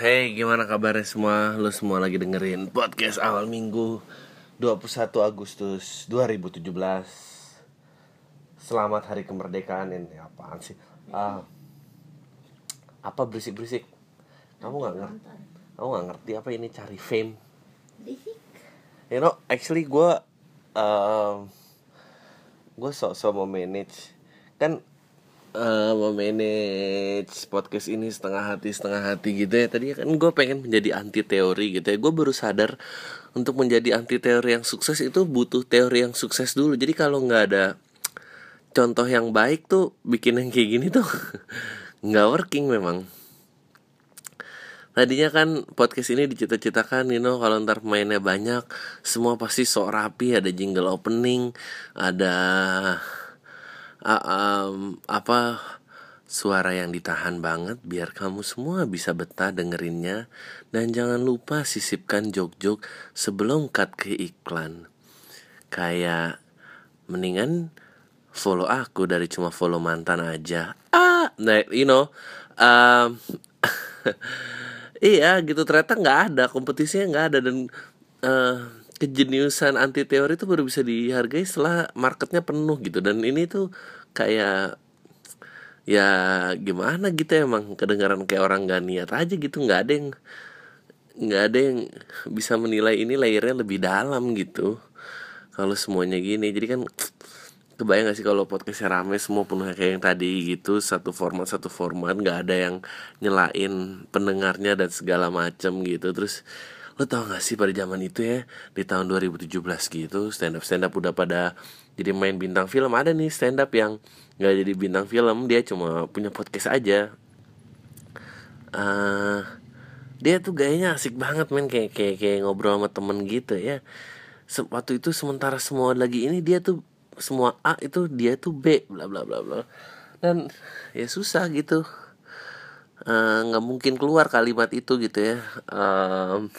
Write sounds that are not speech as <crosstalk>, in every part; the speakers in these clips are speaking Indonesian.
Hey, gimana kabarnya semua? Lu semua lagi dengerin podcast awal minggu 21 Agustus 2017 Selamat hari kemerdekaan ini apaan sih? Ah, apa berisik-berisik? Kamu gak ngerti? Kamu gak ngerti apa ini cari fame? You know, actually gue uh, Gue sok-sok mau manage Kan uh, memanage podcast ini setengah hati setengah hati gitu ya. Tadi kan gue pengen menjadi anti teori gitu ya. Gue baru sadar untuk menjadi anti teori yang sukses itu butuh teori yang sukses dulu. Jadi kalau nggak ada contoh yang baik tuh bikin yang kayak gini tuh <laughs> nggak working memang. Tadinya kan podcast ini dicita-citakan you know kalau ntar pemainnya banyak semua pasti sok rapi ada jingle opening ada uh, um, apa suara yang ditahan banget biar kamu semua bisa betah dengerinnya. Dan jangan lupa sisipkan jok-jok sebelum cut ke iklan. Kayak mendingan follow aku dari cuma follow mantan aja. Ah nah you know um, <laughs> iya gitu ternyata nggak ada kompetisinya nggak ada dan uh, kejeniusan anti teori itu baru bisa dihargai setelah marketnya penuh gitu. Dan ini tuh kayak ya gimana gitu emang kedengaran kayak orang gak niat aja gitu. Nggak ada yang nggak ada yang bisa menilai ini layernya lebih dalam gitu. Kalau semuanya gini jadi kan kebayang gak sih kalau podcastnya rame semua penuh kayak yang tadi gitu satu format satu format nggak ada yang nyelain pendengarnya dan segala macam gitu. Terus lo tau gak sih pada zaman itu ya di tahun 2017 gitu stand up stand up udah pada jadi main bintang film. Ada nih stand up yang nggak jadi bintang film dia cuma punya podcast aja. Uh, dia tuh gayanya asik banget men. Kayak kayak kayak ngobrol sama temen gitu ya. Waktu itu sementara semua lagi ini dia tuh semua A itu dia tuh B bla bla bla bla. Dan ya susah gitu nggak uh, mungkin keluar kalimat itu gitu ya. Um,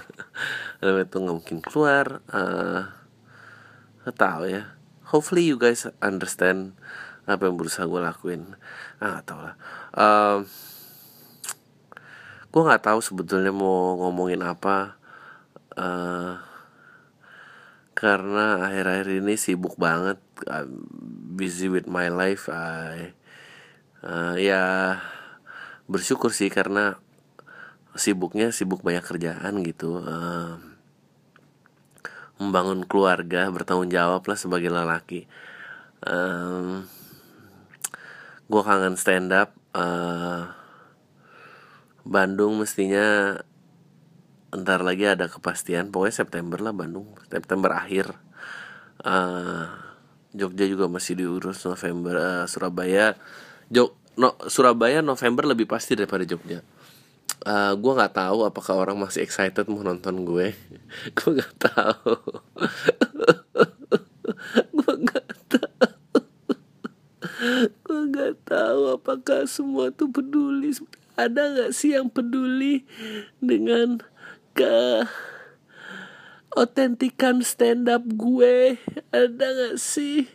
<laughs> kalimat itu nggak mungkin keluar. Uh, tahu ya. Hopefully you guys understand apa yang berusaha gue lakuin. Ah tahu lah. Um, gue nggak tahu sebetulnya mau ngomongin apa. Uh, karena akhir-akhir ini sibuk banget. I'm busy with my life. I uh, ya bersyukur sih karena sibuknya sibuk banyak kerjaan gitu uh, membangun keluarga bertanggung jawab lah sebagai lelaki. Um, gue kangen stand up uh, Bandung mestinya ntar lagi ada kepastian pokoknya September lah Bandung September akhir. Uh, Jogja juga masih diurus November uh, Surabaya Jog no, Surabaya November lebih pasti daripada Jogja. Uh, gue nggak tahu apakah orang masih excited mau nonton gue. <laughs> gue nggak tahu. <laughs> gue nggak tahu. gue nggak tahu apakah semua tuh peduli. Ada nggak sih yang peduli dengan ke otentikan stand up gue? Ada nggak sih?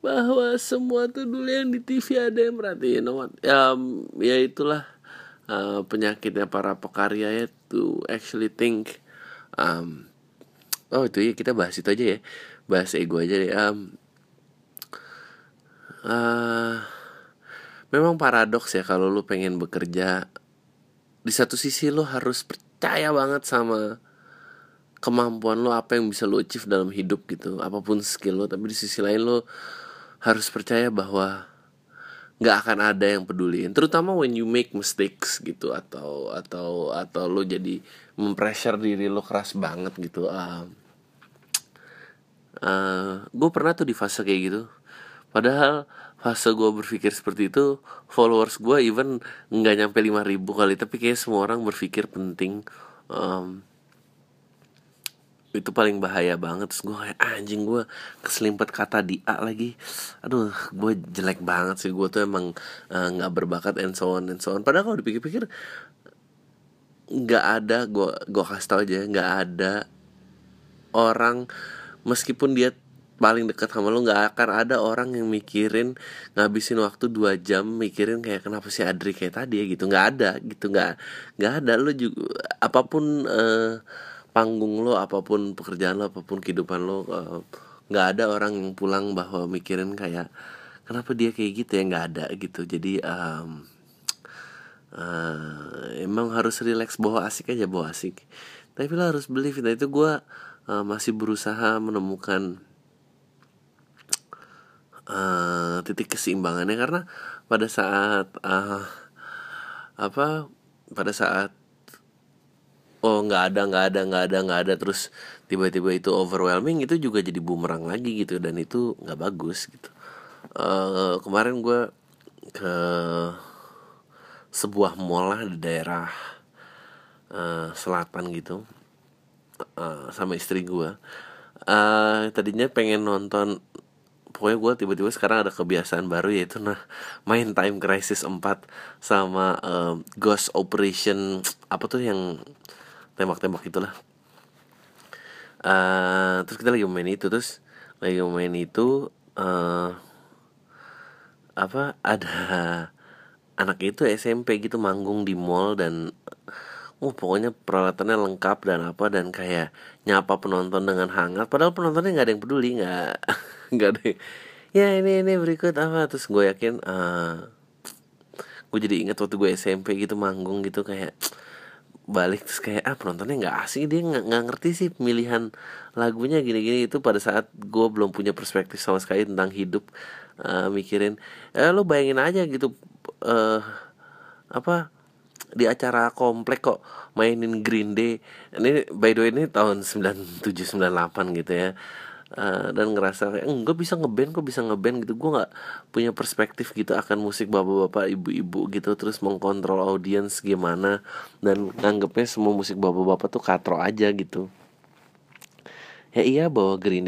Bahwa semua tuh dulu yang di TV ada yang merhatiin. You know ya, ya itulah uh, penyakitnya para pekarya ya to actually think um, oh itu ya kita bahas itu aja ya. Bahas ego aja deh. Um, uh, memang paradoks ya kalau lu pengen bekerja di satu sisi lu harus percaya banget sama kemampuan lo apa yang bisa lo achieve dalam hidup gitu. Apa pun skill lo tapi di sisi lain lo harus percaya bahwa nggak akan ada yang peduliin. Terutama when you make mistakes gitu atau atau atau lo jadi mempressure diri lo keras banget gitu. Uh, uh, gue pernah tuh di fase kayak gitu. Padahal fase gue berpikir seperti itu followers gue even nggak nyampe lima ribu kali tapi kayak semua orang berpikir penting um, itu paling bahaya banget. Terus gue kayak anjing gue keselimpet kata di A lagi. Aduh gue jelek banget sih. Gue tuh emang eh, nggak uh, berbakat and so on and so on. Padahal kalau dipikir-pikir nggak ada gue gue kasih tau aja nggak ada orang meskipun dia paling dekat sama lo nggak akan ada orang yang mikirin ngabisin waktu dua jam mikirin kayak kenapa si Adri kayak tadi ya? Gitu. Nggak ada gitu. Nggak nggak ada. Lo juga apa pun uh, panggung lo apa pun pekerjaan lo apa pun kehidupan lo uh, nggak ada orang yang pulang bahwa mikirin kayak kenapa dia kayak gitu ya? Nggak ada gitu. Jadi um, uh, emang harus relax bawa asik aja bawa asik. Tapi lo harus believe. Nah itu gue uh, masih berusaha menemukan uh, titik keseimbangannya. Karena pada saat uh, apa pada saat oh nggak ada nggak ada nggak ada nggak ada. Terus tiba-tiba itu overwhelming itu juga jadi bumerang lagi gitu dan itu nggak bagus gitu. Uh, kemarin gue ke sebuah mall lah di daerah uh, selatan gitu uh, sama istri gue uh, tadinya pengen nonton pokoknya gue tiba-tiba sekarang ada kebiasaan baru yaitu nah main Time Crisis 4 sama uh, Ghost Operation apa tuh yang tembak-tembak itulah. Uh, terus kita lagi main itu terus lagi main itu uh, apa ada anak itu SMP gitu manggung di mall dan uh pokoknya peralatannya lengkap dan apa dan kayak nyapa penonton dengan hangat. Padahal penontonnya nggak ada yang peduli nggak <laughs> nggak deh ya ini ini berikut apa. Terus gue yakin uh, eh, gue jadi ingat waktu gue SMP gitu manggung gitu kayak balik terus kayak ah penontonnya nggak asik dia nggak ngerti sih pemilihan lagunya gini-gini. Itu pada saat gue belum punya perspektif sama sekali tentang hidup uh, mikirin eh lo bayangin aja gitu uh, apa di acara komplek kok mainin Green Day. Ini by the way ini tahun 97 98 gitu ya Uh, dan ngerasa kayak enggak bisa ngeband kok bisa ngeband gitu. Gue nggak punya perspektif gitu akan musik bapak-bapak ibu-ibu gitu terus mengkontrol audiens gimana. Dan nganggepnya semua musik bapak-bapak tuh katro aja gitu ya iya bawa green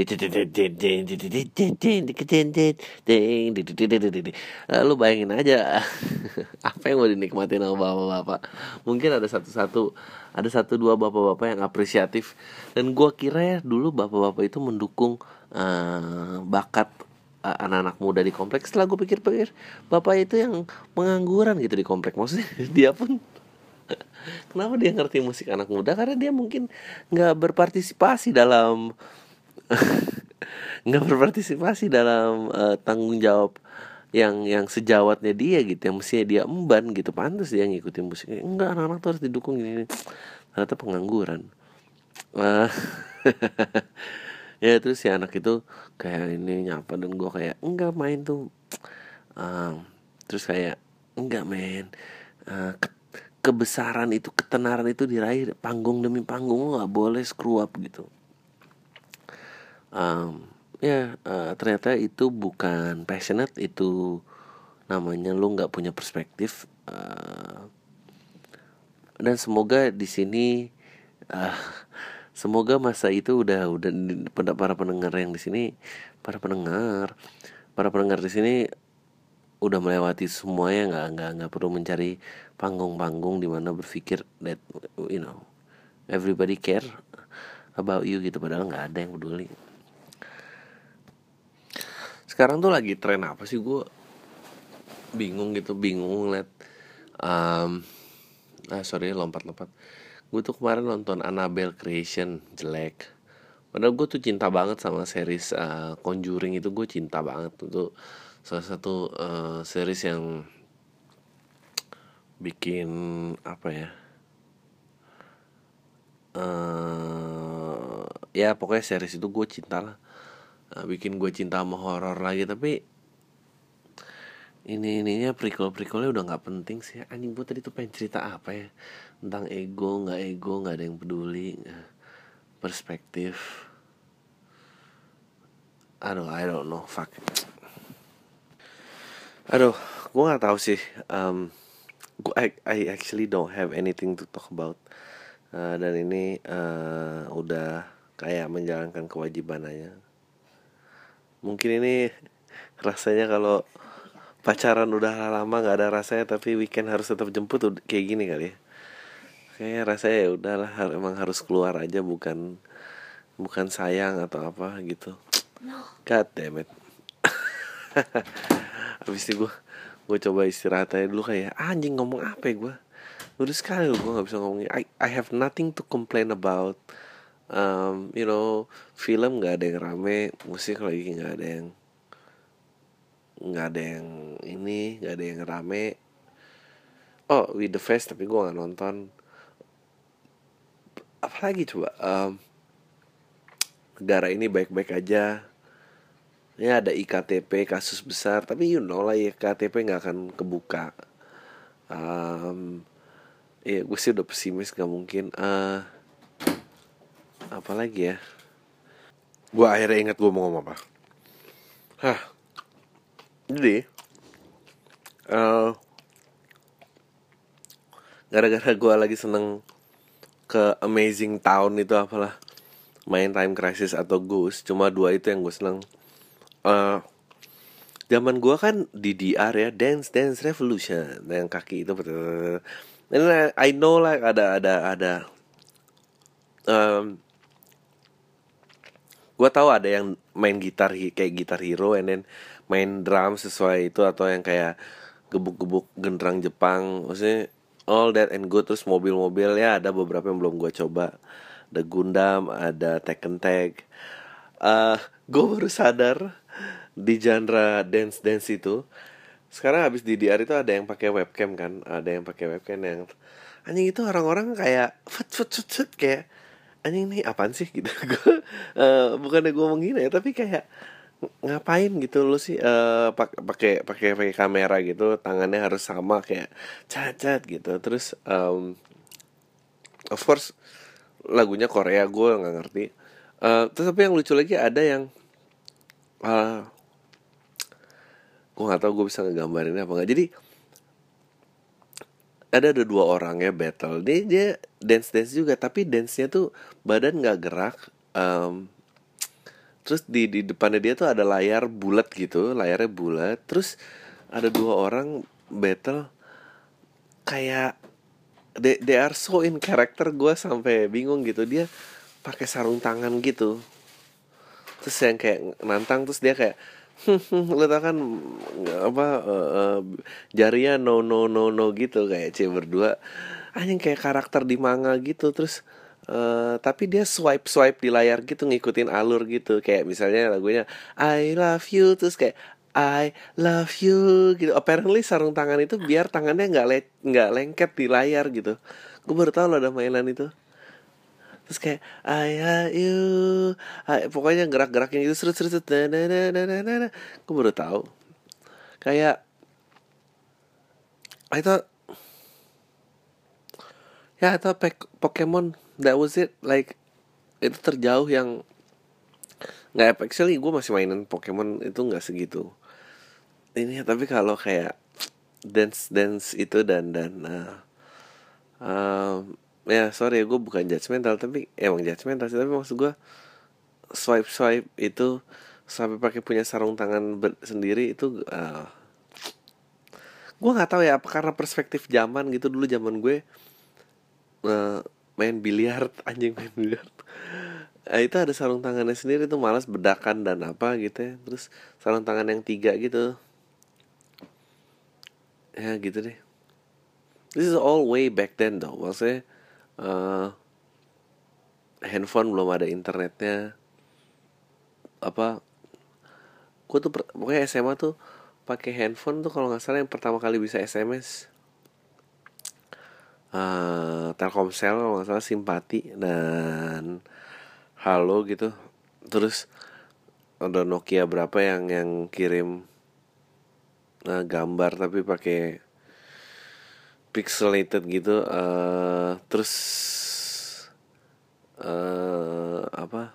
lu bayangin aja apa yang mau dinikmatin sama bapak-bapak mungkin ada satu-satu ada satu dua bapak-bapak yang apresiatif dan gua kira ya dulu bapak-bapak itu mendukung uh, bakat anak-anak muda di kompleks setelah gue pikir-pikir bapak itu yang pengangguran gitu di kompleks maksudnya dia pun kenapa dia ngerti musik anak muda? Karena dia mungkin nggak berpartisipasi dalam <laughs> nggak berpartisipasi dalam uh, tanggung jawab yang yang sejawatnya dia gitu yang mestinya dia emban gitu. Pantas dia ngikutin musiknya enggak anak-anak tuh harus didukung ini ternyata pengangguran. Uh, <laughs> ya terus si anak itu kayak ini nyapa dan gue kayak enggak main tuh. Uh, terus kayak enggak main uh, kebesaran itu ketenaran itu diraih panggung demi panggung. Nggak boleh screw up gitu. Um, ya uh, ternyata itu bukan passionate itu namanya lu nggak punya perspektif uh, dan semoga di sini uh, semoga masa itu udah udah pada para pendengar yang di sini para pendengar para pendengar di sini udah melewati semuanya nggak nggak nggak perlu mencari panggung-panggung di mana berpikir that you know everybody care about you gitu padahal nggak ada yang peduli. Sekarang tuh lagi tren apa sih? Gue bingung gitu bingung ngeliat um, ah sorry lompat-lompat. Gue tuh kemarin nonton Annabelle Creation jelek. Padahal gue tuh cinta banget sama series uh, Conjuring itu gue cinta banget. Itu salah satu uh, series yang bikin apa ya uh, ya pokoknya series itu gue cinta lah. Uh, bikin gue cinta sama horor lagi tapi ini ininya prequel prequelnya udah nggak penting sih. Anjing gue tadi tuh pengen cerita apa ya? Tentang ego nggak ego nggak ada yang peduli perspektif. Aduh I don't know fuck. Aduh gue nggak tahu sih um, gue I, I actually don't have anything to talk about. Uh, dan ini uh, udah kayak menjalankan kewajiban aja. Mungkin ini <laughs> rasanya kalau pacaran udah lama nggak ada rasanya tapi weekend harus tetap jemput kayak gini kali ya. Kayaknya rasanya ya udahlah emang harus keluar aja bukan bukan sayang atau apa gitu. God damn it. <laughs> Habis itu gue Gue coba istirahat aja dulu kayak Anjing ngomong apa ya gue Udah sekali gue gak bisa ngomongin. I, I have nothing to complain about. Um, You know Film gak ada yang rame Musik lagi gak ada yang nggak ada yang ini nggak ada yang rame. Oh with the face tapi gue nggak nonton. Apalagi coba um, negara ini baik-baik aja ya ada iktp kasus besar tapi you know lah iktp nggak akan kebuka. Um, ya gue sih udah pesimis nggak mungkin. Uh, apalagi ya? Gue akhirnya ingat gue mau ngomong apa. Hah. Jadi uh, gara-gara gue lagi seneng ke Amazing Town itu apalah main Time Crisis atau Ghost cuma dua itu yang gue seneng uh, zaman gue kan di DR ya Dance Dance Revolution. Yang kaki itu betul. I know lah ada ada ada. Um, gue tahu ada yang main gitar kayak gitar hero and then main drum sesuai itu atau yang kayak gebuk-gebuk genderang Jepang. Maksudnya all that and good. Terus mobil-mobil ya ada beberapa yang belum gue coba. Ada Gundam ada Tekken Tag. Uh, gue baru sadar di genre dance dance itu sekarang habis di DR itu ada yang pakai webcam kan ada yang pakai webcam yang anjing itu orang-orang kayak fut fut fut fut kayak anjing ini apaan sih? <laughs> Gitu. Gue uh, bukannya gue menghina ya tapi kayak ngapain gitu lo sih uh, pakai pakai pakai kamera gitu tangannya harus sama kayak cat gitu. Terus um, of course lagunya Korea gue nggak ngerti. Uh, terus tapi yang lucu lagi? Ada yang uh, gue nggak tahu gue bisa ngegambarin apa nggak. Jadi ada ada dua orang ya battle. Dia dia dance dance juga tapi dance nya tuh badan nggak gerak um, terus di di depannya dia tuh ada layar bulat gitu layarnya bulat. Terus ada dua orang battle kayak they, they are so in character gue sampai bingung gitu. Dia pakai sarung tangan gitu. Terus yang kayak nantang terus dia kayak <laughs> lu tau kan apa uh, uh, jarinya no no no no gitu kayak C berdua. Anjing kayak karakter di manga gitu terus Uh, tapi dia swipe swipe di layar gitu ngikutin alur gitu. Kayak misalnya lagunya I love you terus kayak I love you gitu. Apparently sarung tangan itu biar tangannya nggak le nggak lengket di layar gitu. Gue baru tahu loh ada mainan itu terus kayak I love you. I, pokoknya gerak-geraknya itu serut serut gue baru tahu. Kayak I thought ya yeah, I thought Pokemon that was it. Like itu terjauh yang nggak actually gue masih mainin Pokemon itu nggak segitu. Ini tapi kalau kayak dance dance itu dan dan uh, uh, ya sorry gue bukan judgmental tapi emang judgmental sih. Tapi maksud gue swipe swipe itu sampai pakai punya sarung tangan sendiri itu uh, gue nggak tahu ya apa karena perspektif zaman gitu. Dulu zaman gue uh, main biliar <laughs> anjing main biliar nah, itu ada sarung tangannya sendiri tuh malas bedakan dan apa gitu ya. Terus sarung tangan yang tiga gitu. Ya gitu deh. This is all way back then though. Maksudnya uh, handphone belum ada internetnya. Apa gue tuh pokoknya SMA tuh pakai handphone tuh kalau nggak salah yang pertama kali bisa SMS uh, Telkomsel kalau nggak salah simpati dan halo gitu. Terus ada Nokia berapa yang yang kirim uh, gambar tapi pakai pixelated gitu uh, terus uh, apa?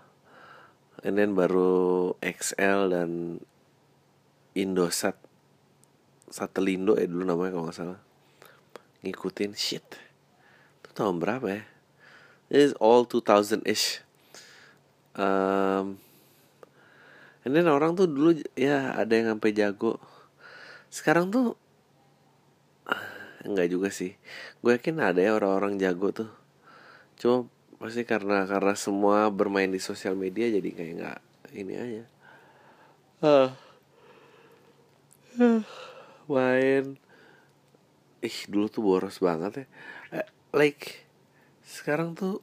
And then baru XL dan Indosat Satelindo eh dulu namanya kalau nggak salah. Ngikutin shit itu tahun berapa ya? It is all 2000-ish um, And then orang tuh dulu ya ada yang sampai jago. Sekarang tuh Enggak juga sih. Gue yakin ada ya orang-orang jago tuh. Cuma pasti karena karena semua bermain di sosial media jadi kayak nggak ini aja. Uh, main. Ih dulu tuh boros banget ya. Uh, like sekarang tuh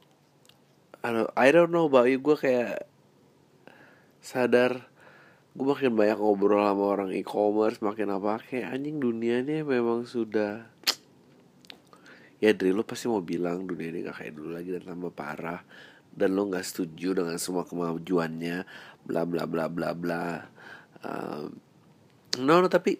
I don't know about you gue kayak sadar gue makin banyak ngobrol sama orang e-commerce makin apa kayak anjing dunia ini memang sudah ya dari lo pasti mau bilang dunia ini gak kayak dulu lagi dan tambah parah. Dan lo nggak setuju dengan semua kemajuannya bla bla bla bla bla. Um, no no tapi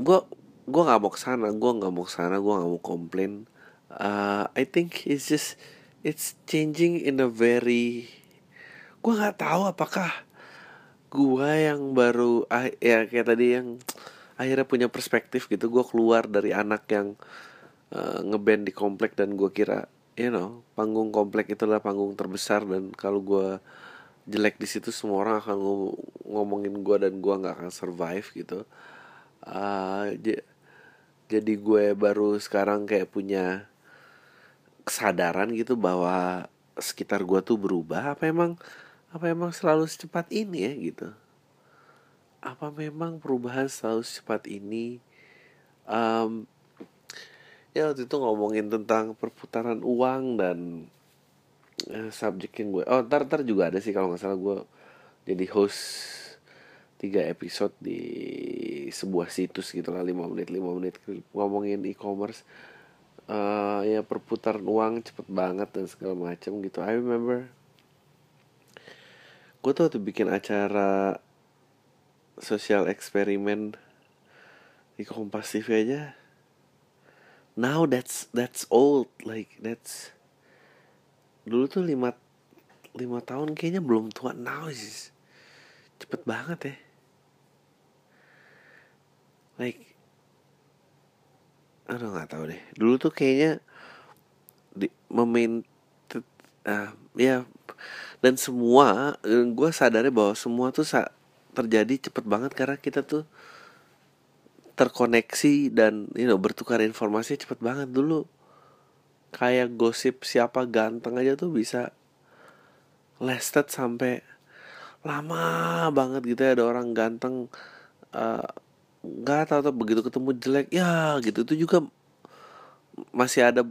gue gue nggak mau ke sana gue nggak mau ke sana gue nggak mau komplain. Uh, I think it's just it's changing in a very gue nggak tahu apakah gue yang baru ah, ya kayak tadi yang akhirnya punya perspektif gitu gue keluar dari anak yang uh, ngeband di komplek dan gue kira you know panggung komplek itu adalah panggung terbesar dan kalau gue jelek di situ semua orang akan ngomongin gue dan gue nggak akan survive gitu. Uh, jadi gue baru sekarang kayak punya kesadaran gitu bahwa sekitar gue tuh berubah. Apa emang apa emang selalu secepat ini ya gitu? Apa memang perubahan selalu secepat ini? Um, ya waktu itu ngomongin tentang perputaran uang dan uh, subjek yang gue oh ntar ntar juga ada sih kalau nggak salah gue jadi host tiga episode di sebuah situs gitu lah lima menit lima menit ngomongin e-commerce. Uh, ya perputaran uang cepet banget dan segala macam gitu. I remember gue tuh waktu bikin acara sosial eksperimen di Kompas TV aja now that's that's old like that's dulu tuh lima lima tahun kayaknya belum tua. Now sih cepet banget ya. Like aduh nggak tahu deh. Dulu tuh kayaknya di memain uh, ya dan semua gue sadarnya bahwa semua tuh sa terjadi cepet banget karena kita tuh terkoneksi dan you know bertukar informasi cepet banget. Dulu kayak gosip siapa ganteng aja tuh bisa lasted sampai lama banget gitu ya. Ada orang ganteng uh, nggak tahu tuh begitu ketemu jelek ya gitu. Itu juga masih ada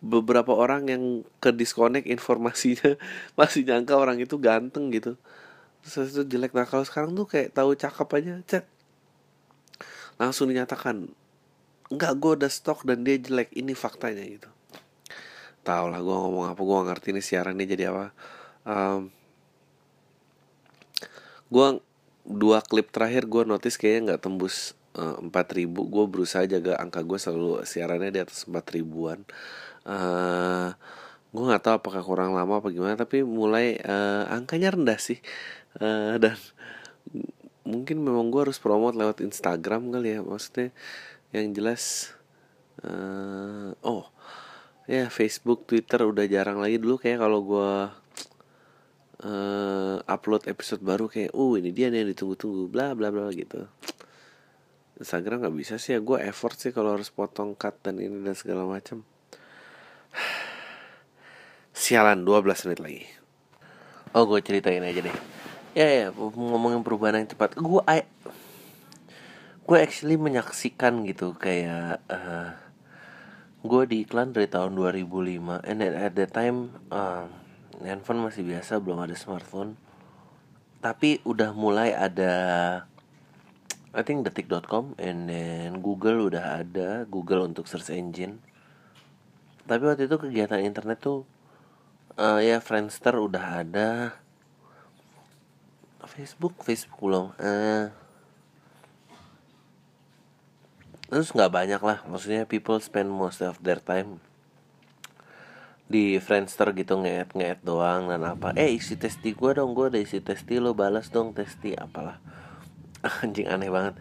beberapa orang yang ke disconnect informasinya <laughs> masih nyangka orang itu ganteng gitu. Terus itu jelek. Nah kalau sekarang tuh kayak tahu cakep aja chat langsung dinyatakan nggak gue udah stok dan dia jelek. Ini faktanya gitu. Tau lah gue ngomong apa gue ngerti nih siaran ini jadi apa. Um, gue dua klip terakhir gue notice kayaknya nggak tembus eh, empat uh, ribu. Gue berusaha jaga angka gue selalu siarannya di atas empat ribuan. Uh, gue nggak tahu apakah kurang lama apa gimana tapi mulai uh, angkanya rendah sih. Uh, dan mungkin memang gue harus promote lewat Instagram kali ya. Maksudnya yang jelas uh, oh ya Facebook Twitter udah jarang lagi. Dulu kayak kalau gue uh, upload episode baru kayak oh ini dia nih yang ditunggu-tunggu bla bla bla gitu. Instagram nggak bisa sih ya. Gue effort sih kalau harus potong cut dan ini dan segala macam <sighs> sialan 12 menit lagi. Oh gue ceritain aja deh ya ya ngomongin perubahan yang cepat gue I, gue actually menyaksikan gitu kayak uh, gue di iklan dari tahun 2005 and at, that time uh, handphone masih biasa belum ada smartphone. Tapi udah mulai ada I think detik.com and then Google udah ada Google untuk search engine. Tapi waktu itu kegiatan internet tuh uh, ya Friendster udah ada Facebook Facebook belum uh, terus nggak banyak lah maksudnya people spend most of their time di Friendster gitu ngeet ngeet doang dan apa. Eh isi testi gue dong gue ada isi testi lo balas dong testi apalah. <laughs> Anjing aneh banget.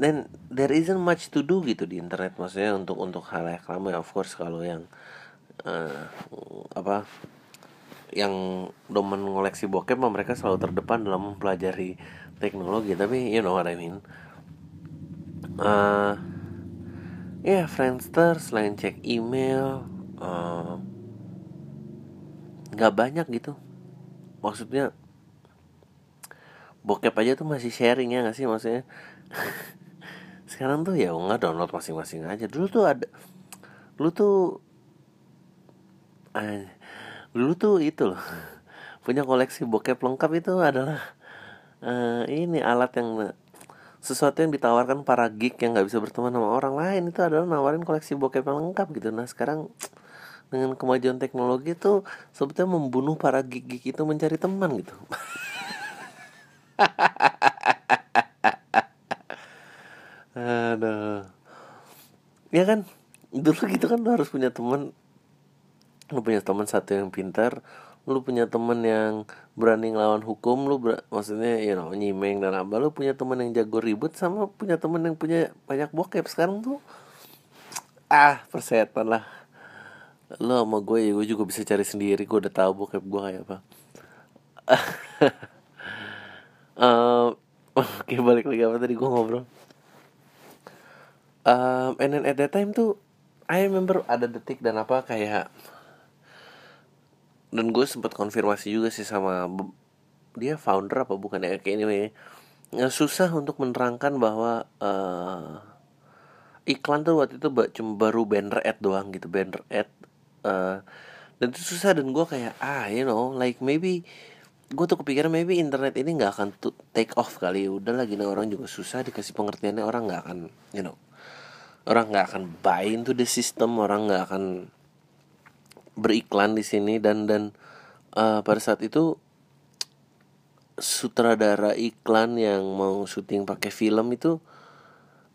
Dan there isn't much to do gitu di internet maksudnya untuk untuk hal yang lama of course kalau yang uh, apa yang domen ngoleksi bokep mereka selalu terdepan dalam mempelajari teknologi. Tapi you know what I mean. Uh, ya yeah, Friendster selain cek email uh, nggak banyak gitu. Maksudnya bokep aja tuh masih sharing ya gak sih maksudnya? <laughs> Sekarang tuh ya nggak download masing-masing aja. Dulu tuh ada dulu tuh eh, dulu tuh itu loh <laughs> punya koleksi bokep lengkap itu adalah uh, ini alat yang sesuatu yang ditawarkan para geek yang nggak bisa berteman sama orang. Lain itu adalah nawarin koleksi bokep yang lengkap gitu. Nah sekarang <tsk> dengan kemajuan teknologi itu sebetulnya membunuh para geek-geek itu mencari teman gitu. <laughs> Aduh. Ya kan? Dulu gitu kan lu harus punya teman lu punya teman satu yang pintar lu punya temen yang berani ngelawan hukum lu ber maksudnya you know nyimeng dan apa lu punya temen yang jago ribut sama punya temen yang punya banyak bokep sekarang tuh. Ah persetan lah. Lu sama gue ya gue juga bisa cari sendiri gue udah tahu bokep gue kayak apa. <laughs> Um, <laughs> oke balik lagi apa tadi gue ngobrol? Um, and then at that time tuh I remember ada detik dan apa kayak dan gue sempat konfirmasi juga sih sama dia founder apa bukan ya kayak anyway. Ya, susah untuk menerangkan bahwa uh, iklan tuh waktu itu cuma baru banner ad doang gitu banner ad uh, dan itu susah dan gue kayak ah you know like maybe gue tuh kepikiran maybe internet ini nggak akan take off kali udah lagi nih orang juga susah dikasih pengertiannya orang nggak akan you know orang nggak akan buy into the system orang nggak akan beriklan di sini dan dan uh, pada saat itu sutradara iklan yang mau syuting pakai film itu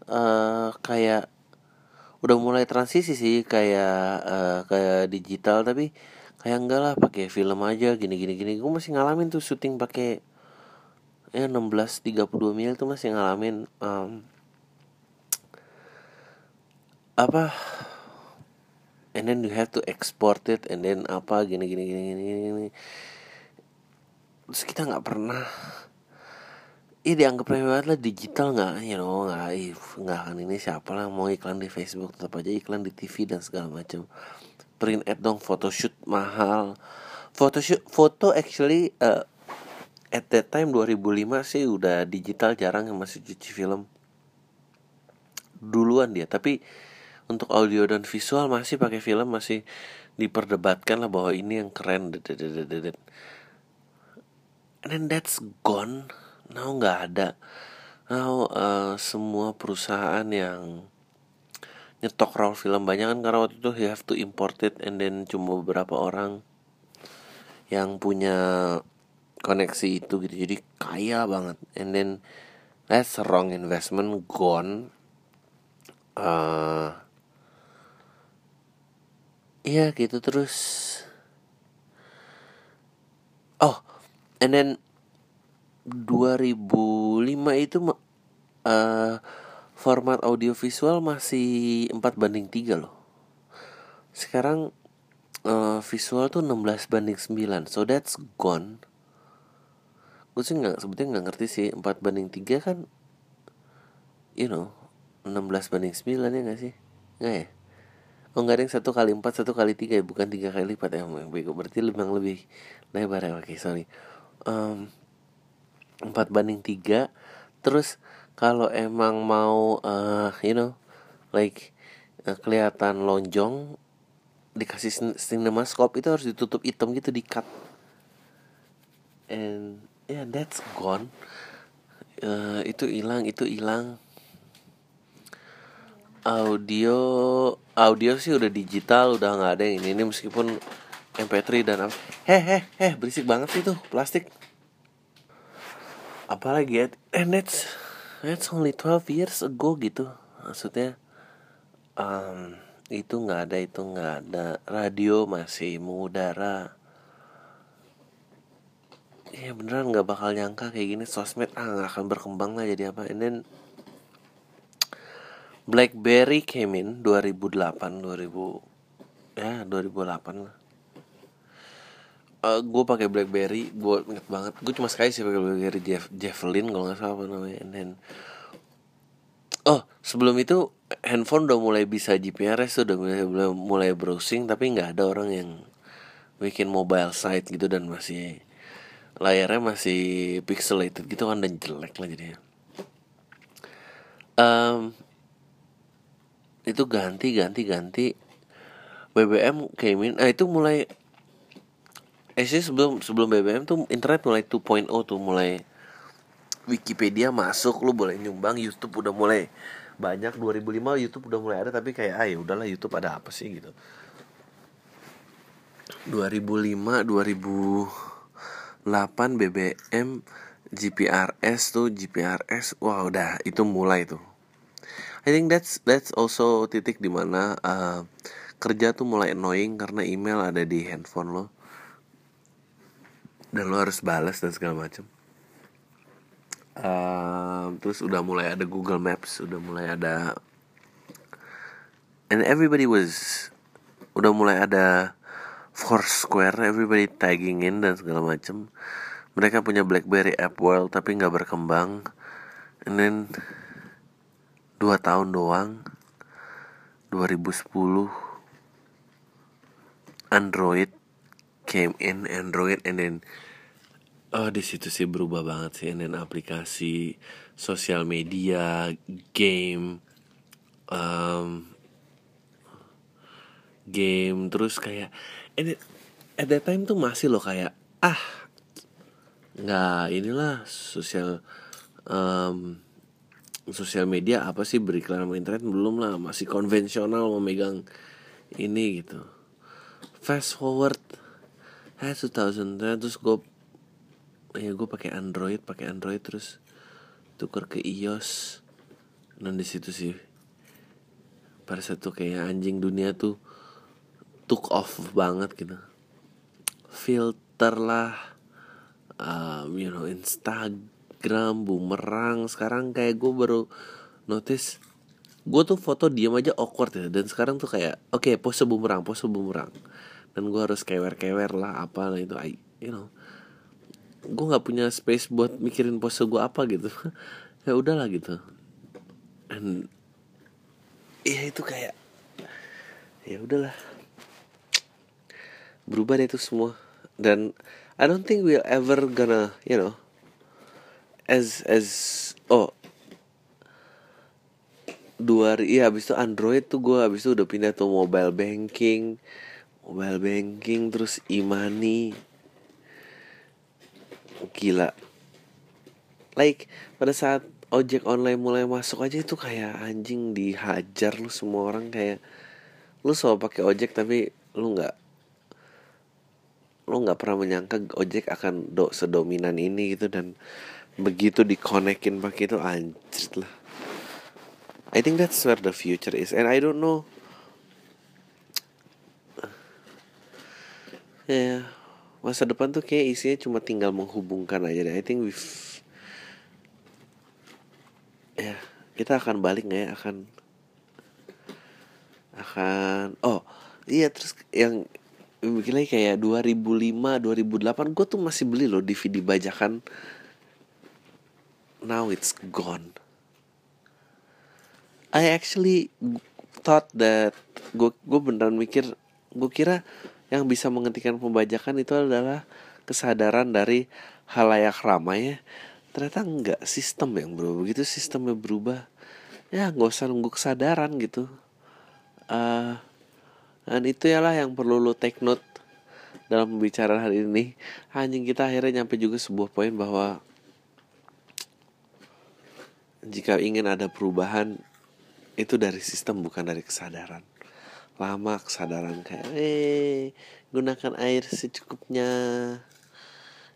uh, kayak udah mulai transisi sih kayak uh, kayak digital tapi kayak enggak lah pakai film aja gini gini gini. Gue masih ngalamin tuh syuting pakai ya 16 32 mil tuh masih ngalamin um, apa and then you have to export it and then apa gini gini gini gini, gini. terus kita nggak pernah Iya dianggap banget lah digital nggak, you know nggak, nggak kan ini siapa lah mau iklan di Facebook tetap aja iklan di TV dan segala macam. Print ad dong, photoshoot mahal. Photoshoot, foto actually uh, at that time 2005 sih udah digital jarang yang masih cuci film. Duluan dia, tapi untuk audio dan visual masih pakai film masih diperdebatkan lah bahwa ini yang keren. And then that's gone. Now nggak ada. Now uh, semua perusahaan yang nyetok roll film banyak kan karena waktu itu you have to import it and then cuma beberapa orang yang punya koneksi itu gitu. Jadi kaya banget. And then that's a wrong investment. Gone. Uh, Iya gitu terus. Oh And then 2005 itu uh, Format audiovisual masih 4 banding 3 loh. Sekarang uh, visual tuh 16 banding 9 So that's gone. Gue sih gak, sebetulnya gak ngerti sih 4 banding 3 kan You know 16 banding 9 ya gak sih? Gak ya Oh ada yang satu kali empat satu kali tiga ya? Bukan tiga kali lipat ya bego. Berarti memang lebih lebar ya? Oke sorry. Empat um, banding tiga. Terus kalau emang mau uh, you know like uh, kelihatan lonjong dikasih cinemascope itu harus ditutup hitam gitu di cut and yeah that's gone. Uh, itu hilang itu hilang audio audio sih udah digital udah nggak ada yang ini ini meskipun MP3 dan apa. Heh heh berisik banget sih tuh plastik. Apalagi ya? And that's that's only 12 years ago gitu maksudnya. Um, itu nggak ada itu nggak ada. Radio masih mengudara ya beneran nggak bakal nyangka kayak gini. Sosmed ah nggak akan berkembang lah jadi apa. And then BlackBerry came in 2008 2000 ya 2008 lah. Uh, gue pakai BlackBerry gue inget banget. Gue cuma sekali sih pakai BlackBerry Jeff Javelin kalau nggak salah apa namanya and then oh sebelum itu handphone udah mulai bisa GPRS udah mulai mulai browsing tapi nggak ada orang yang bikin mobile site gitu dan masih layarnya masih pixelated gitu kan dan jelek lah jadinya. Um, itu ganti ganti ganti. BBM came in nah itu mulai eh sih sebelum sebelum BBM tuh internet mulai 2.0 tuh mulai Wikipedia masuk lu boleh nyumbang YouTube udah mulai banyak 2005 YouTube udah mulai ada tapi kayak ah ya udahlah YouTube ada apa sih gitu. 2005 2008 BBM GPRS tuh GPRS wah udah itu mulai tuh I think that's that's also titik di mana uh, kerja tuh mulai annoying karena email ada di handphone lo. Dan lo harus balas dan segala macam um, terus udah mulai ada Google Maps udah mulai ada and everybody was udah mulai ada Foursquare everybody tagging in dan segala macam mereka punya BlackBerry App World tapi nggak berkembang. And then dua tahun doang. 2010 Android came in Android and then oh di situ sih berubah banget sih. And then aplikasi sosial media game um, game terus kayak and it, at that time tuh masih loh kayak ah nggak inilah sosial um, sosial media apa sih beriklan sama internet? Belum lah masih konvensional memegang ini gitu. Fast forward eh 2000 terus gue ya gue pakai Android pakai Android terus tuker ke iOS. Dan di situ sih pada satu kayak anjing dunia tuh took off banget gitu. Filter lah um, you know Instagram bumerang. Sekarang kayak gue baru notice gue tuh foto diam aja awkward ya. Dan sekarang tuh kayak oke okay, pose bumerang pose bumerang. Dan gue harus kewer-kewer lah apa lah itu. I, you know. Gue nggak punya space buat mikirin pose gue apa gitu. <laughs> Ya udahlah gitu. Dan ya itu kayak ya udahlah. Berubah deh itu semua. Dan I don't think we'll ever gonna you know as as oh. Dua iya habis itu Android tuh gue habis itu udah pindah tuh mobile banking. Mobile banking terus imani gila. Like pada saat ojek online mulai masuk aja itu kayak anjing dihajar lu semua orang kayak lu selalu pakai ojek tapi lu nggak lu nggak pernah menyangka ojek akan do sedominan ini gitu dan begitu dikonekin pakai itu anjir lah. I think that's where the future is and I don't know. Ya masa depan tuh kayak isinya cuma tinggal menghubungkan aja deh. I think we've ya kita akan balik nggak ya? Akan akan oh iya terus yang bikin lagi kayak 2005 2008 gue tuh masih beli loh DVD bajakan now it's gone. I actually thought that gue gue beneran mikir gue kira yang bisa menghentikan pembajakan itu adalah kesadaran dari halayak ramai ya. Ternyata enggak sistem yang berubah. Begitu sistemnya berubah ya nggak usah nunggu kesadaran gitu. Uh, dan itu lah yang perlu lo take note dalam pembicaraan hari ini. Hanya kita akhirnya nyampe juga sebuah poin bahwa jika ingin ada perubahan itu dari sistem bukan dari kesadaran. Lama kesadaran kayak eh gunakan air secukupnya.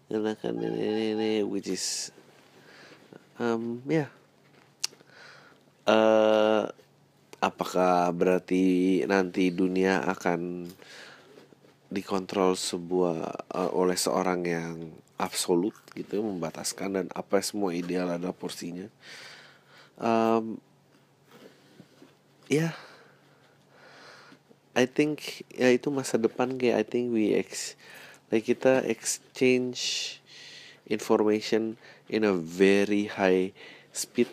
Gunakan ini ini, ini which is um ya. Yeah. uh, apakah berarti nanti dunia akan dikontrol sebuah uh, oleh seorang yang absolut gitu membataskan dan apa semua ideal ada porsinya um, ya. Yeah I think ya itu masa depan kayak I think we ex like kita exchange information in a very high speed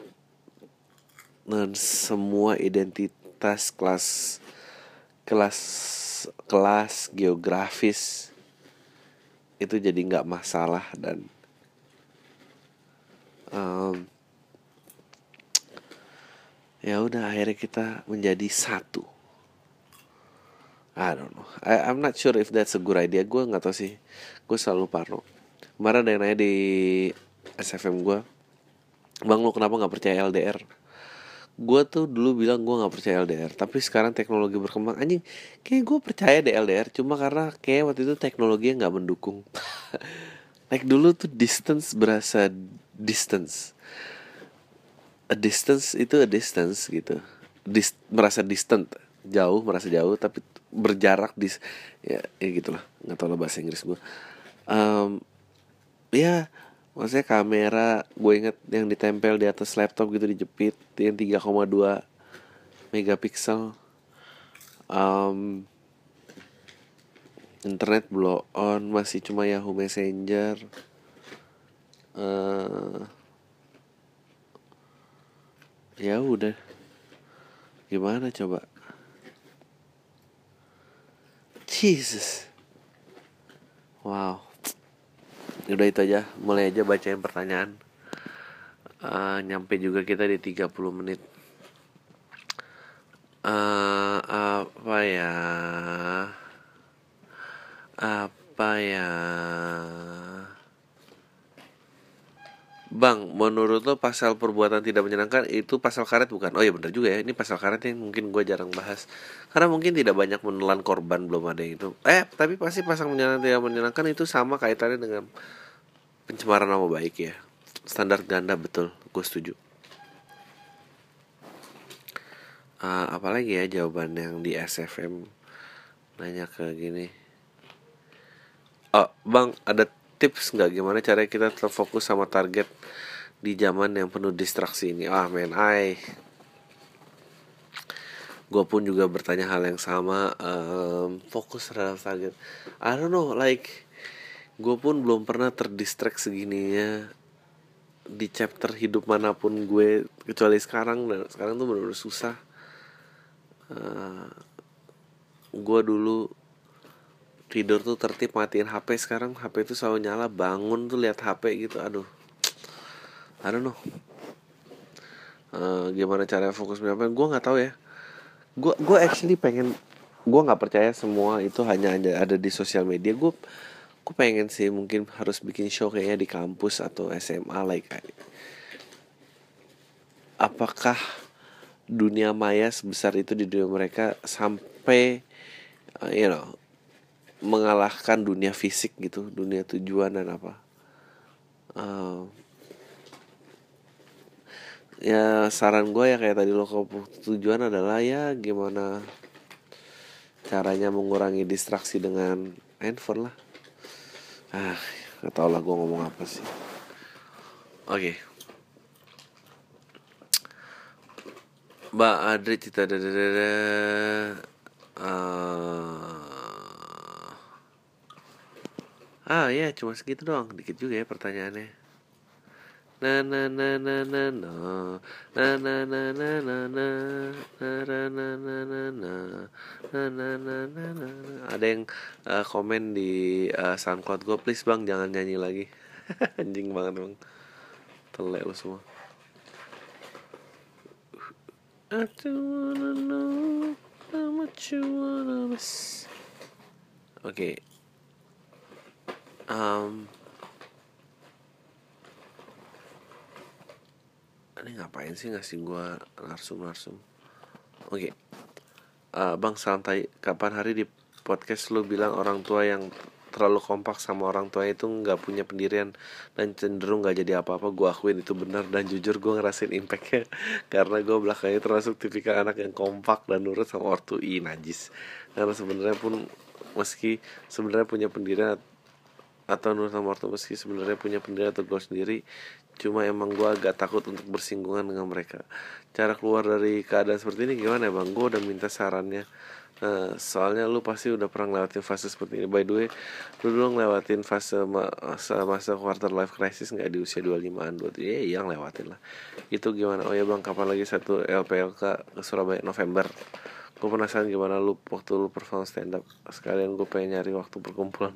dan semua identitas kelas kelas kelas geografis itu jadi nggak masalah dan um, ya udah akhirnya kita menjadi satu. I don't know. I, I'm not sure if that's a good idea. Gue nggak tahu sih. Gue selalu parno kemarin ada yang nanya di SFM gue bang lu kenapa nggak percaya LDR gue tuh dulu bilang gue nggak percaya LDR tapi sekarang teknologi berkembang. Anjing kayak gue percaya deh LDR cuma karena kayak waktu itu teknologinya nggak mendukung. <laughs> Like dulu tuh distance berasa distance a distance itu a distance gitu. Dis, merasa distant jauh merasa jauh tapi berjarak dis ya, ya gitulah. Nggak tahu lah bahasa Inggris gue um, ya maksudnya kamera gue inget yang ditempel di atas laptop gitu dijepit yang 3,2 megapiksel. Um, internet blow on masih cuma Yahoo Messenger. Uh, ya udah. Gimana coba? Jesus. Wow. Udah itu aja. Mulai aja bacain pertanyaan. Uh, nyampe juga kita di 30 menit. Uh, apa ya? Apa ya Bang, menurut lo pasal perbuatan tidak menyenangkan itu pasal karet bukan? Oh iya bener juga ya, ini pasal karet yang mungkin gue jarang bahas. Karena mungkin tidak banyak menelan korban, belum ada yang itu. Eh, tapi pasti pasal menyenangkan tidak menyenangkan itu sama kaitannya dengan pencemaran nama baik ya. Standar ganda betul, gue setuju. Uh, Apalagi ya jawaban yang di SFM Nanya ke gini. Oh, bang, ada tips nggak? Gimana cara kita tetap fokus sama target di zaman yang penuh distraksi ini? Ah men I gue pun juga bertanya hal yang sama um, fokus terhadap target. I don't know like gue pun belum pernah terdistract segininya di chapter hidup mana pun gue kecuali sekarang. Dan sekarang tuh benar-benar susah. Uh, gue dulu tidur tuh tertib matiin HP sekarang HP itu selalu nyala bangun tuh lihat HP gitu aduh. I don't know. Uh, gimana cara fokus apa gue nggak tahu ya. Gue gue actually pengen gue nggak percaya semua itu hanya ada ada di sosial media. Gue gue pengen sih mungkin harus bikin show kayaknya di kampus atau SMA like apakah dunia maya sebesar itu di dunia mereka sampai uh, you know mengalahkan dunia fisik gitu dunia tujuan dan apa. Uh, ya saran gue ya kayak tadi lo tujuan adalah ya gimana caranya mengurangi distraksi dengan handphone lah. Ah gak tau lah gue ngomong apa sih. Oke. Okay. Mbak Adri cita dada dada. Uh, Ah ya cuma segitu doang Dikit juga ya pertanyaannya Na na na na na na Na na na na na na Na na na na na Na na na na na Ada yang komen di Soundcloud gue Please bang jangan nyanyi lagi Anjing banget bang Telek lo semua I don't wanna know how much you wanna miss Oke okay um, ini ngapain sih ngasih gue narsum narsum oke. Okay. uh, bang santai kapan hari di podcast lu bilang orang tua yang terlalu kompak sama orang tua itu nggak punya pendirian dan cenderung nggak jadi apa-apa? Gue akuin itu benar dan jujur gue ngerasain impactnya <laughs> karena gue belakangnya termasuk tipikal anak yang kompak dan nurut sama ortu. I najis. Karena sebenarnya pun meski sebenarnya punya pendirian atau Nur sama ortu meski sebenarnya punya pendirian atau gue sendiri cuma emang gue agak takut untuk bersinggungan dengan mereka. Cara keluar dari keadaan seperti ini gimana ya bang? Gue udah minta sarannya. Uh, soalnya lu pasti udah pernah ngelewatin fase seperti ini. By the way Lu dulu ngelewatin fase masa, masa quarter life crisis nggak di usia 25an 23 Ya iya ngelewatin lah. Itu gimana? Oh ya bang kapan lagi satu LPLK ke Surabaya? November gue penasaran gimana lu waktu lu perform stand up sekalian gue pengen nyari waktu perkumpulan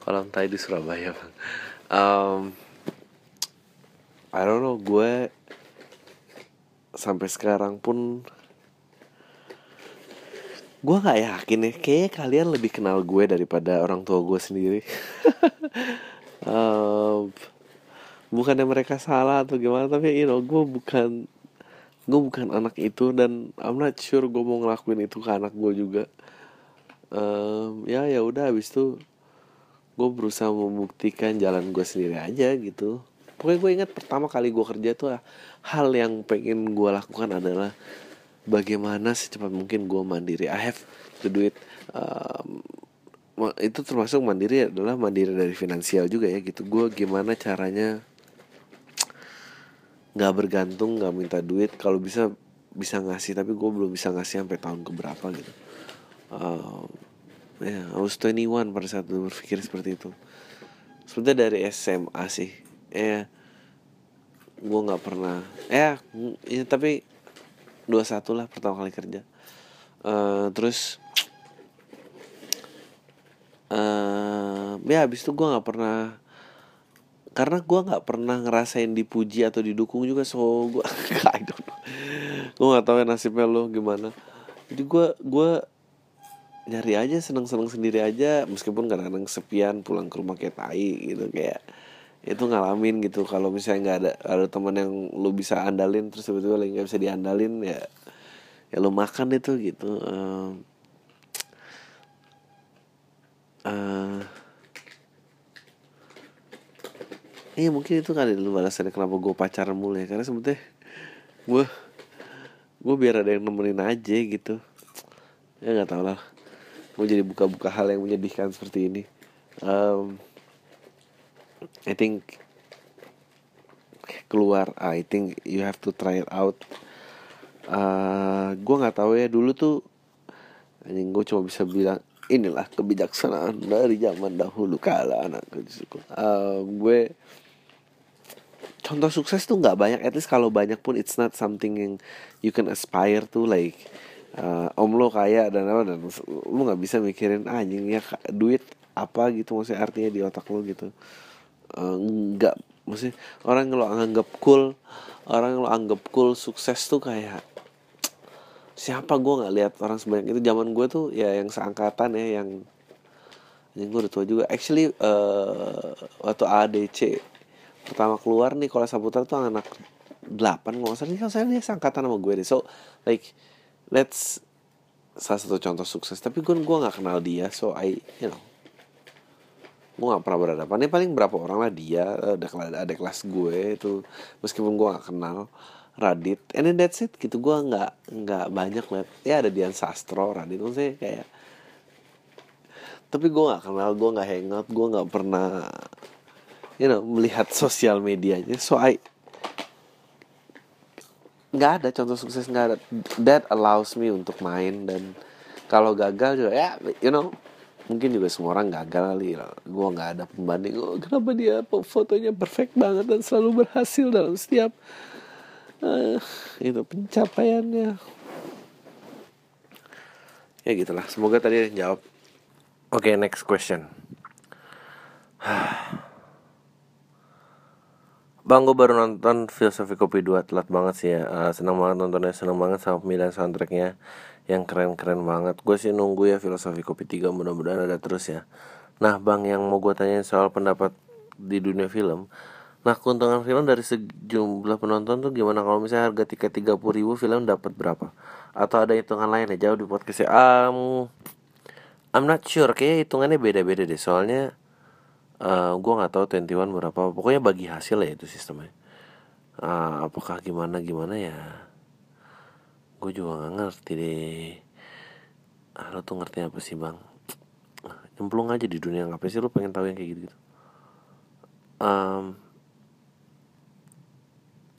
kolam tai di Surabaya bang. Um, I don't know gue sampai sekarang pun gue nggak yakin ya. Kayak kalian lebih kenal gue daripada orang tua gue sendiri. <laughs> Um, bukannya mereka salah atau gimana tapi you know gue bukan gue bukan anak itu dan I'm not sure gue mau ngelakuin itu ke anak gue juga. Um, ya ya udah habis itu gue berusaha membuktikan jalan gue sendiri aja gitu. Pokoknya gue ingat pertama kali gue kerja tuh hal yang pengen gue lakukan adalah bagaimana secepat mungkin gue mandiri. I have to do it um, itu termasuk mandiri adalah mandiri dari finansial juga ya gitu. Gue gimana caranya nggak bergantung nggak minta duit. Kalau bisa bisa ngasih tapi gue belum bisa ngasih sampai tahun keberapa gitu. Uh, ya yeah, I was 21 pada saat gue berpikir seperti itu. Sebenarnya dari SMA sih ya gue nggak pernah ya, ya tapi dua satu lah pertama kali kerja. Uh, terus uh, ya habis itu gue nggak pernah karena gue nggak pernah ngerasain dipuji atau didukung juga so gue <laughs> I don't know. Gue nggak tahu ya nasibnya lo gimana. Jadi gue gue nyari aja seneng seneng sendiri aja meskipun kadang-kadang sepian pulang ke rumah kayak tai gitu kayak itu ngalamin gitu. Kalau misalnya nggak ada ada teman yang lu bisa andalin terus sebetulnya lagi nggak bisa diandalin ya ya lu makan itu gitu uh, uh, Iya mungkin itu kali dulu alasannya kenapa gue pacaran mulai karena sebetulnya gue gue biar ada yang nemenin aja gitu. Ya nggak tau lah. Mau jadi buka-buka hal yang menyedihkan seperti ini. Um, I think keluar I think you have to try it out. Uh, gue nggak tahu ya dulu tuh anjing gue cuma bisa bilang inilah kebijaksanaan dari zaman dahulu kala anak uh, gue contoh sukses tuh nggak banyak. At least kalau banyak pun it's not something yang you can aspire to like uh, om lo kaya dan apa dan lu nggak bisa mikirin ah, anjing ya duit apa gitu maksudnya artinya di otak lo gitu. Uh, nggak maksudnya orang yang lo anggap cool orang yang lo anggap cool sukses tuh kayak siapa? Gue nggak lihat orang sebanyak itu. Zaman gue tuh ya yang seangkatan ya yang yang gue udah tua juga. Actually uh, waktu ADC pertama keluar nih kalau Saputra tuh anak delapan nggak usah nih kalau saya dia sangkatan sama gue deh. So like let's salah satu contoh sukses. Tapi gue gue nggak kenal dia so I you know gue gak pernah berhadapan. Ini paling berapa orang lah dia ada kelas ada kelas gue itu. Meskipun gue gak kenal Radit. And then that's it gitu. Gue nggak nggak banyak liat ya ada Dian Sastro Radit. Maksudnya kayak tapi gue gak kenal gue gak hangout gue gak pernah you know melihat sosial medianya. So I nggak ada contoh sukses nggak ada. That allows me untuk main dan kalau gagal juga ya you know mungkin juga semua orang gagal kali gue nggak ada pembanding oh, kenapa dia fotonya perfect banget dan selalu berhasil dalam setiap uh, itu pencapaiannya. Ya gitulah. Semoga tadi jawab. Oke okay, next question <sighs> Bang, gue baru nonton Filosofi Kopi 2 Telat banget sih ya. Uh, Senang banget nontonnya Senang banget sama pemilihan soundtracknya. Yang keren-keren banget. Gue sih nunggu ya Filosofi Kopi 3 Mudah-mudahan ada terus ya. Nah bang, yang mau gue tanya soal pendapat di dunia film. Nah keuntungan film dari sejumlah penonton tuh gimana? Kalau misalnya harga tiket 30 ribu film dapat berapa? Atau ada hitungan lain ya? Jauh di podcast ya um, I'm not sure. Kayaknya hitungannya beda-beda deh. Soalnya uh, eh, gue nggak tahu 21 berapa. Pokoknya bagi hasil ya itu sistemnya. Uh, apakah gimana gimana ya? Gue juga nggak ngerti deh. Ah, lo tuh ngerti apa sih bang? Nyemplung aja di dunia ngapain sih lo pengen tahu yang kayak gitu gitu um,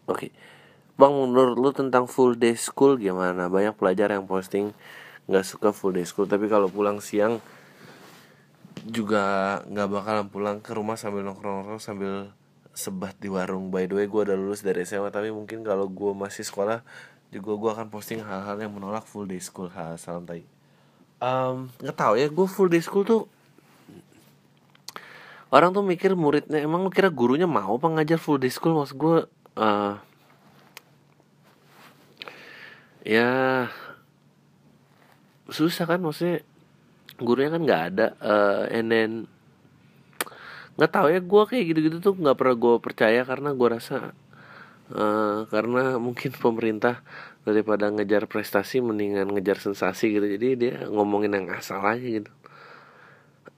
oke. Okay. bang menurut lo tentang full day school gimana? Banyak pelajar yang posting nggak suka full day school tapi kalau pulang siang juga nggak bakalan pulang ke rumah sambil nongkrong-nongkrong sambil sebat di warung. By the way gue udah lulus dari SMA tapi mungkin kalau gue masih sekolah juga gue akan posting hal-hal yang menolak full day school. Hal salam tai. Um, nggak tahu ya gue full day school tuh orang tuh mikir muridnya emang lu kira gurunya mau apa ngajar full day school? Maksud gue uh, ya susah kan maksudnya gurunya kan nggak ada uh, and then nggak tahu ya gue kayak gitu-gitu tuh nggak pernah gue percaya karena gue rasa uh, karena mungkin <laughs> pemerintah daripada ngejar prestasi mendingan ngejar sensasi gitu. Jadi dia ngomongin yang asal aja gitu.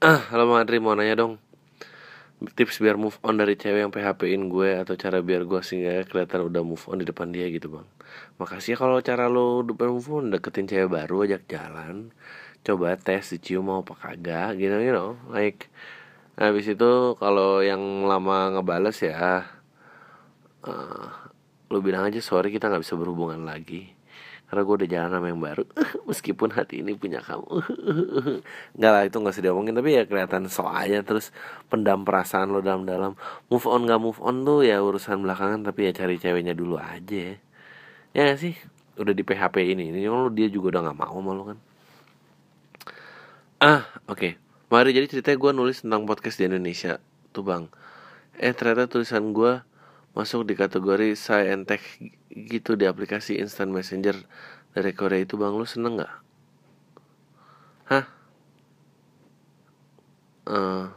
Ah halo Madri mau nanya dong. Tips biar move on dari cewek yang PHP-in gue atau cara biar gue sehingga kelihatan udah move on di depan dia gitu bang. Makasih ya kalau cara lo depan move on deketin cewek baru ajak jalan coba tes dicium mau apa kagak gitu you know like habis itu kalau yang lama ngebales ya uh, lu bilang aja sorry kita nggak bisa berhubungan lagi karena gue udah jalan sama yang baru <laughs> meskipun hati ini punya kamu. <laughs> Nggak lah itu nggak usah diomongin tapi ya kelihatan soalnya terus pendam perasaan lo dalam-dalam. Move on nggak move on tuh ya urusan belakangan tapi ya cari ceweknya dulu aja. Ya sih? Udah di PHP ini ini lo dia juga udah nggak mau malu kan ah oke okay. mari jadi ceritanya gue nulis tentang podcast di Indonesia tuh bang eh ternyata tulisan gue masuk di kategori saya entek gitu di aplikasi instant messenger dari Korea itu bang lu seneng nggak? Hah? Uh,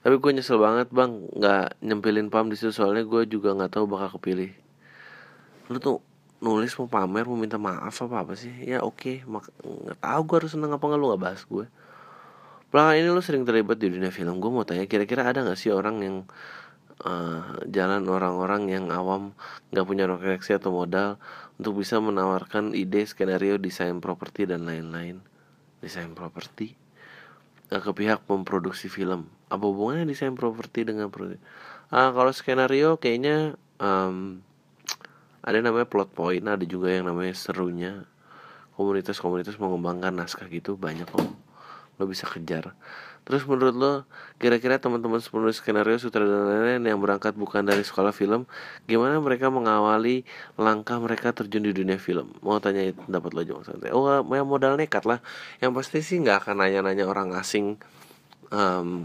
tapi gue nyesel banget bang nggak nyempilin pam di situ soalnya gue juga nggak tahu bakal kepilih. Lu tuh nulis mau pamer mau minta maaf apa apa sih? Ya oke, okay. nggak tahu gue harus seneng apa nggak lu nggak bahas gue. Belakangan ini lu sering terlibat di dunia film Gue mau tanya kira-kira ada gak sih orang yang uh, jalan orang-orang yang awam nggak punya refleksi atau modal untuk bisa menawarkan ide skenario desain properti dan lain-lain desain properti uh, ke pihak memproduksi film apa hubungannya desain properti dengan produksi uh, kalau skenario kayaknya um, ada namanya plot point ada juga yang namanya serunya komunitas-komunitas mengembangkan naskah gitu banyak kok lo bisa kejar Terus menurut lo kira-kira teman-teman penulis skenario sutradara lain yang berangkat bukan dari sekolah film, gimana mereka mengawali langkah mereka terjun di dunia film? Mau tanya pendapat lo aja santai. Oh, yang modal nekat lah. Yang pasti sih nggak akan nanya-nanya orang asing um,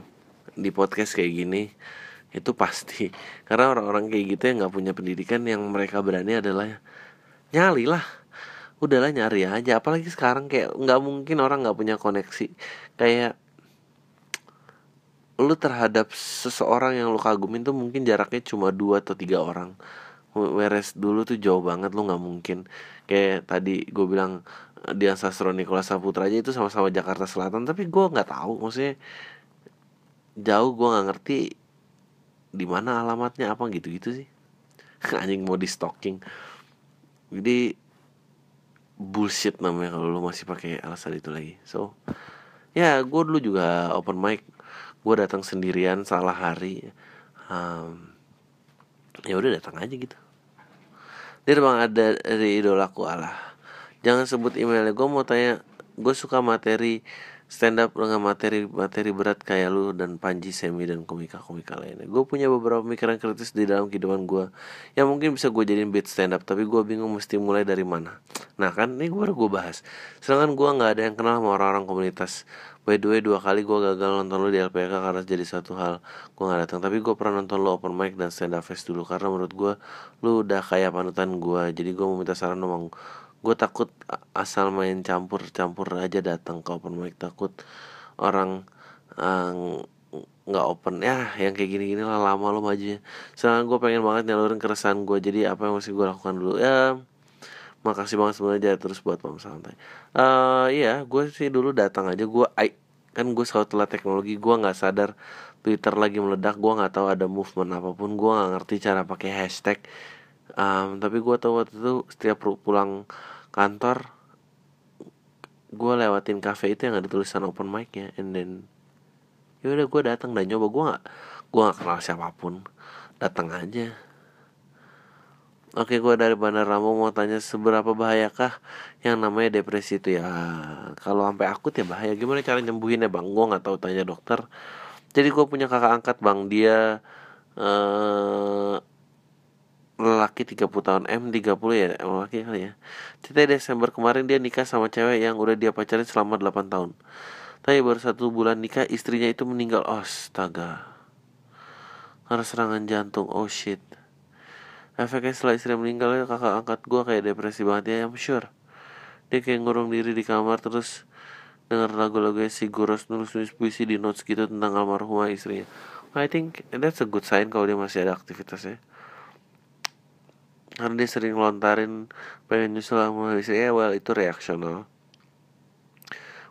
di podcast kayak gini. Itu pasti. <laughs> Karena orang-orang kayak gitu yang nggak punya pendidikan yang mereka berani adalah nyali lah. Udahlah nyari aja. Apalagi sekarang kayak nggak mungkin orang nggak punya koneksi. Kayak lu terhadap seseorang yang lu kagumin tuh mungkin jaraknya cuma dua atau tiga orang. Whereas dulu tuh jauh banget lu nggak mungkin. Kayak tadi gue bilang Dian Sastro Nikola Saputra aja itu sama-sama Jakarta Selatan. Tapi gue nggak tahu maksudnya jauh gue nggak ngerti di mana alamatnya apa gitu-gitu sih. <laughs> Anjing mau di stalking. Jadi bullshit namanya kalau lu masih pakai alasan itu lagi. So ya gue dulu juga open mic. Gue datang sendirian salah hari. Um, ya udah datang aja gitu. Dia bang ada dari idolaku Allah. Jangan sebut emailnya. Gue mau tanya gue suka materi stand up dengan materi materi berat kayak lu dan Panji Semi dan komika-komika lainnya. Gue punya beberapa pemikiran kritis di dalam kehidupan gue yang mungkin bisa gue jadiin beat stand up, tapi gue bingung mesti mulai dari mana. Nah kan ini gue gue bahas. Sedangkan gue nggak ada yang kenal sama orang-orang komunitas. By the way dua kali gue gagal nonton lu di LPK karena jadi satu hal gue nggak datang. Tapi gue pernah nonton lu open mic dan stand up fest dulu karena menurut gue lu udah kayak panutan gue. Jadi gue mau minta saran dong gue takut asal main campur-campur aja datang ke open mic takut orang nggak uh, open. Ya yang kayak gini-gini lah lama lo majunya. Soalnya gue pengen banget nyalurin keresahan gue jadi apa yang mesti gue lakukan dulu. Ya makasih banget sebenarnya terus buat pam santai. Uh, iya gue sih dulu datang aja gue kan gue selalu telah teknologi gue nggak sadar Twitter lagi meledak gue nggak tahu ada movement apa pun gue nggak ngerti cara pakai hashtag. Um, tapi gue tahu waktu itu setiap pulang kantor gue lewatin cafe itu yang ada tulisan open mic ya and then ya udah gue datang dan nyoba. Gue nggak gue nggak kenal siapa pun. Datang aja. Oke gue dari Bandar Lampung mau tanya seberapa bahayakah yang namanya depresi itu? Ya kalau sampai akut ya bahaya. Gimana cara nyembuhinnya bang? Gue nggak tahu tanya dokter. Jadi gue punya kakak angkat bang. Dia uh, lelaki 30 tahun M 30 ya lelaki kali ya. Cerita Desember kemarin dia nikah sama cewek yang udah dia pacarin selama 8 tahun. Tapi baru satu bulan nikah istrinya itu meninggal. Astaga. Karena serangan jantung. Oh shit. Efeknya setelah istri meninggal kakak angkat gue kayak depresi banget ya I'm sure. Dia kayak ngurung diri di kamar terus denger lagu-lagunya si Guros nulis-nulis puisi di notes gitu tentang almarhumah istrinya. I think that's a good sign kalau dia masih ada aktivitasnya karena dia sering lontarin pengen nyusul sama istrinya well itu reaksional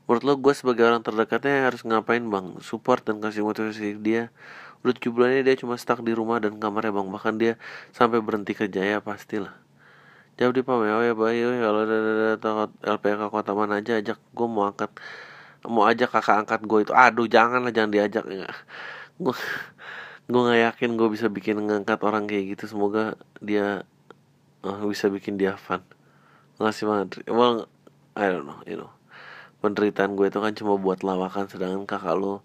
menurut lo gue sebagai orang terdekatnya harus ngapain bang? Support dan kasih motivasi dia. Udah tujuh bulannya dia cuma stuck di rumah dan kamarnya bang. Bahkan dia sampai berhenti kerja ya pastilah. Jauh di pameo ya bayi kalau ada LPK kota mana aja ajak. Gue mau angkat mau ajak kakak angkat gue itu. Aduh jangan lah jangan diajak. Ya gue gue nggak yakin gue bisa bikin ngangkat orang kayak gitu. Semoga dia uh, bisa bikin dia fun. Ngasih banget. Well I don't know you know. Penderitaan gue itu kan cuma buat lawakan sedangkan kakak lo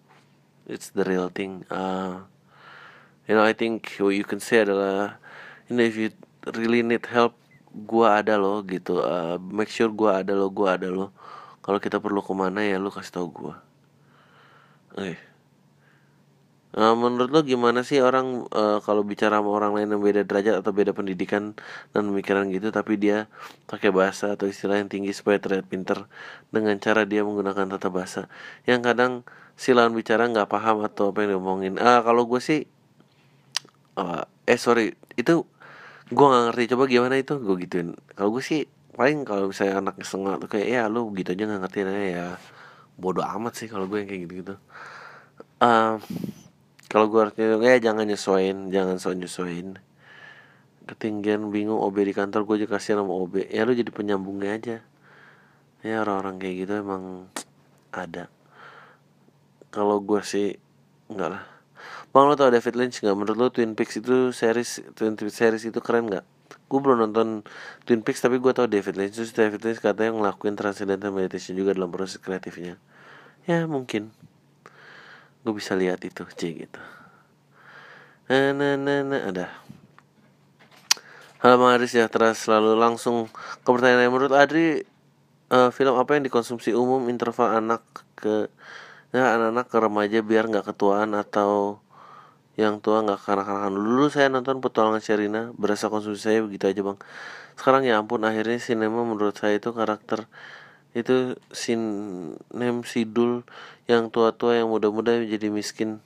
it's the real thing. Uh, you know I think what you can say adalah you know if you really need help gue ada lo gitu. Uh, make sure gue ada lo gue ada lo. Kalau kita perlu ke mana ya lo kasih tau gue oke. okay. Uh, menurut lo gimana sih orang uh, kalau bicara sama orang lain yang beda derajat atau beda pendidikan dan pemikiran gitu tapi dia pakai bahasa atau istilah yang tinggi supaya terlihat pinter dengan cara dia menggunakan tata bahasa? Yang kadang si lawan bicara nggak paham atau apa yang diomongin. Ah uh, kalau gue sih uh, eh sorry itu gue nggak ngerti. Coba gimana itu? Gue gituin. Kalau gue sih paling kalau misalnya anaknya setengah tuh kayak ya lu gitu aja nggak ngerti. Ya bodoh amat sih kalau gue yang kayak gitu gitu uh, kalau gue harusnya ya jangan nyesuain jangan sok nyesuain ketinggian bingung OB di kantor gue juga kasihan sama OB ya lu jadi penyambungnya aja. Ya orang-orang kayak gitu emang ada. Kalau gue sih enggak lah. Bang lo tau David Lynch nggak menurut lo Twin Peaks itu series Twin Peaks series itu keren nggak gue belum nonton Twin Peaks tapi gue tau David Lynch. Terus David Lynch katanya ngelakuin transcendental meditation juga dalam proses kreatifnya. Ya mungkin gue bisa lihat itu c gitu. Nah nah nah, nah ada. Halo Bang Aris ya terus selalu. Langsung ke pertanyaan menurut Adri uh, film apa yang dikonsumsi umum interval anak ke ya anak-anak ke remaja biar nggak ketuaan atau yang tua nggak kanak-kanakan dulu saya nonton petualangan Sherina berasa konsumsi saya begitu aja bang. Sekarang ya ampun akhirnya sinema menurut saya itu karakter itu sinem sidul yang tua-tua yang muda-muda jadi miskin.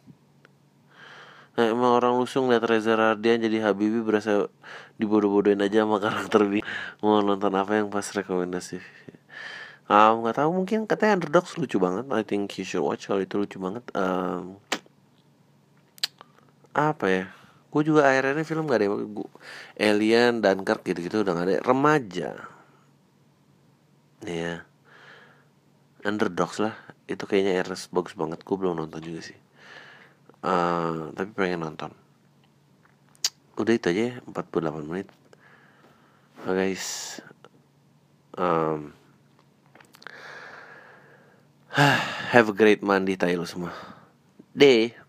Nah, emang orang lusung liat Reza Radian jadi Habibi berasa dibodoh-bodohin aja sama karakter ini mau nonton apa yang pas rekomendasi? Um, nggak tahu mungkin katanya Underdogs lucu banget. I think you should watch kalau itu lucu banget. Um, apa ya? Gue juga akhirnya film gak ada gue Alien Dunkirk gitu-gitu udah gak ada. Remaja. Ya yeah. Underdogs lah. Itu kayaknya RS bagus banget. Gue belum nonton juga sih. Uh, tapi pengen nonton. Udah itu aja ya 48 menit. Oh guys. Um, <sighs> have a great Monday tayo semua. Day